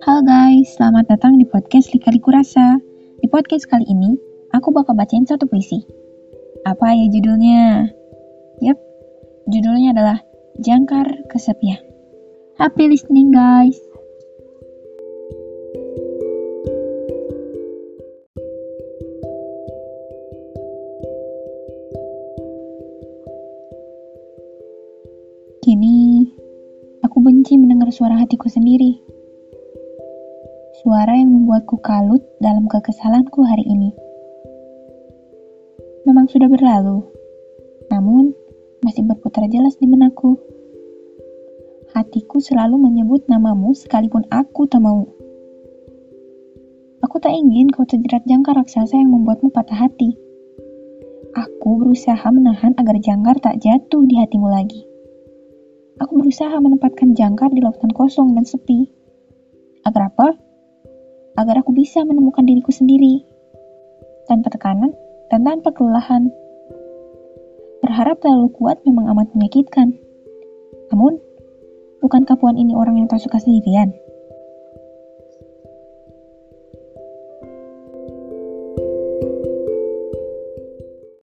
Halo guys, selamat datang di podcast Lika-Liku Rasa. Di podcast kali ini, aku bakal bacain satu puisi. Apa ya judulnya? Yap, judulnya adalah Jangkar Kesepian. Happy listening guys! Kini, aku benci mendengar suara hatiku sendiri Suara yang membuatku kalut dalam kekesalanku hari ini. Memang sudah berlalu, namun masih berputar jelas di benakku. Hatiku selalu menyebut namamu sekalipun aku tak mau. Aku tak ingin kau terjerat jangkar raksasa yang membuatmu patah hati. Aku berusaha menahan agar jangkar tak jatuh di hatimu lagi. Aku berusaha menempatkan jangkar di lautan kosong dan sepi. Agar apa? Agar aku bisa menemukan diriku sendiri tanpa tekanan dan tanpa kelelahan. Berharap terlalu kuat memang amat menyakitkan. Namun, bukankah puan ini orang yang tak suka sendirian?